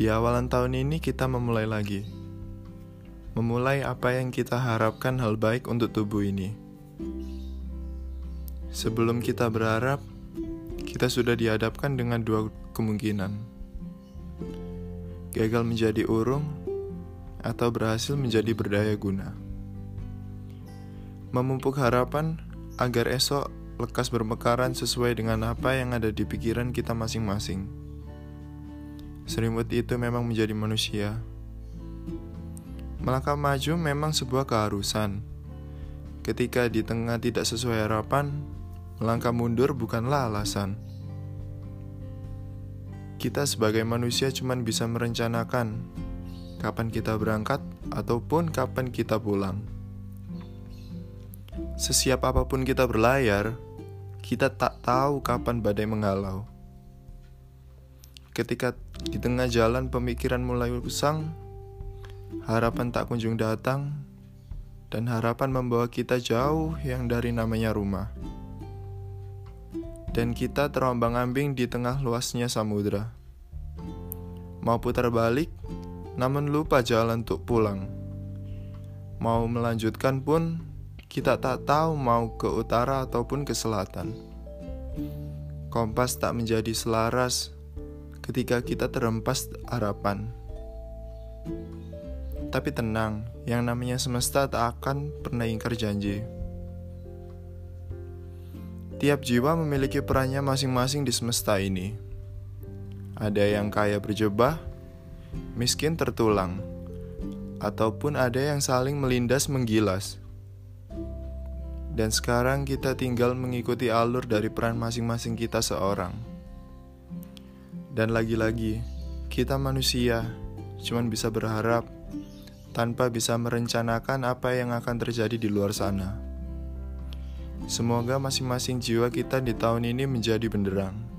Di awalan tahun ini kita memulai lagi. Memulai apa yang kita harapkan hal baik untuk tubuh ini. Sebelum kita berharap, kita sudah dihadapkan dengan dua kemungkinan. Gagal menjadi urung atau berhasil menjadi berdaya guna. Memupuk harapan agar esok lekas bermekaran sesuai dengan apa yang ada di pikiran kita masing-masing. Serimut itu memang menjadi manusia. Melangkah maju memang sebuah keharusan. Ketika di tengah tidak sesuai harapan, melangkah mundur bukanlah alasan. Kita sebagai manusia cuma bisa merencanakan kapan kita berangkat ataupun kapan kita pulang. Sesiap apa pun kita berlayar, kita tak tahu kapan badai menghalau. Ketika di tengah jalan pemikiran mulai usang, harapan tak kunjung datang, dan harapan membawa kita jauh yang dari namanya rumah. Dan kita terombang-ambing di tengah luasnya samudera. Mau putar balik, namun lupa jalan untuk pulang. Mau melanjutkan pun, kita tak tahu mau ke utara ataupun ke selatan. Kompas tak menjadi selaras ketika kita terempas harapan. Tapi tenang, yang namanya semesta tak akan pernah ingkar janji. Tiap jiwa memiliki perannya masing-masing di semesta ini. Ada yang kaya berjebah, miskin tertulang, ataupun ada yang saling melindas menggilas. Dan sekarang kita tinggal mengikuti alur dari peran masing-masing kita seorang. Dan lagi-lagi, kita manusia cuman bisa berharap tanpa bisa merencanakan apa yang akan terjadi di luar sana. Semoga masing-masing jiwa kita di tahun ini menjadi benderang.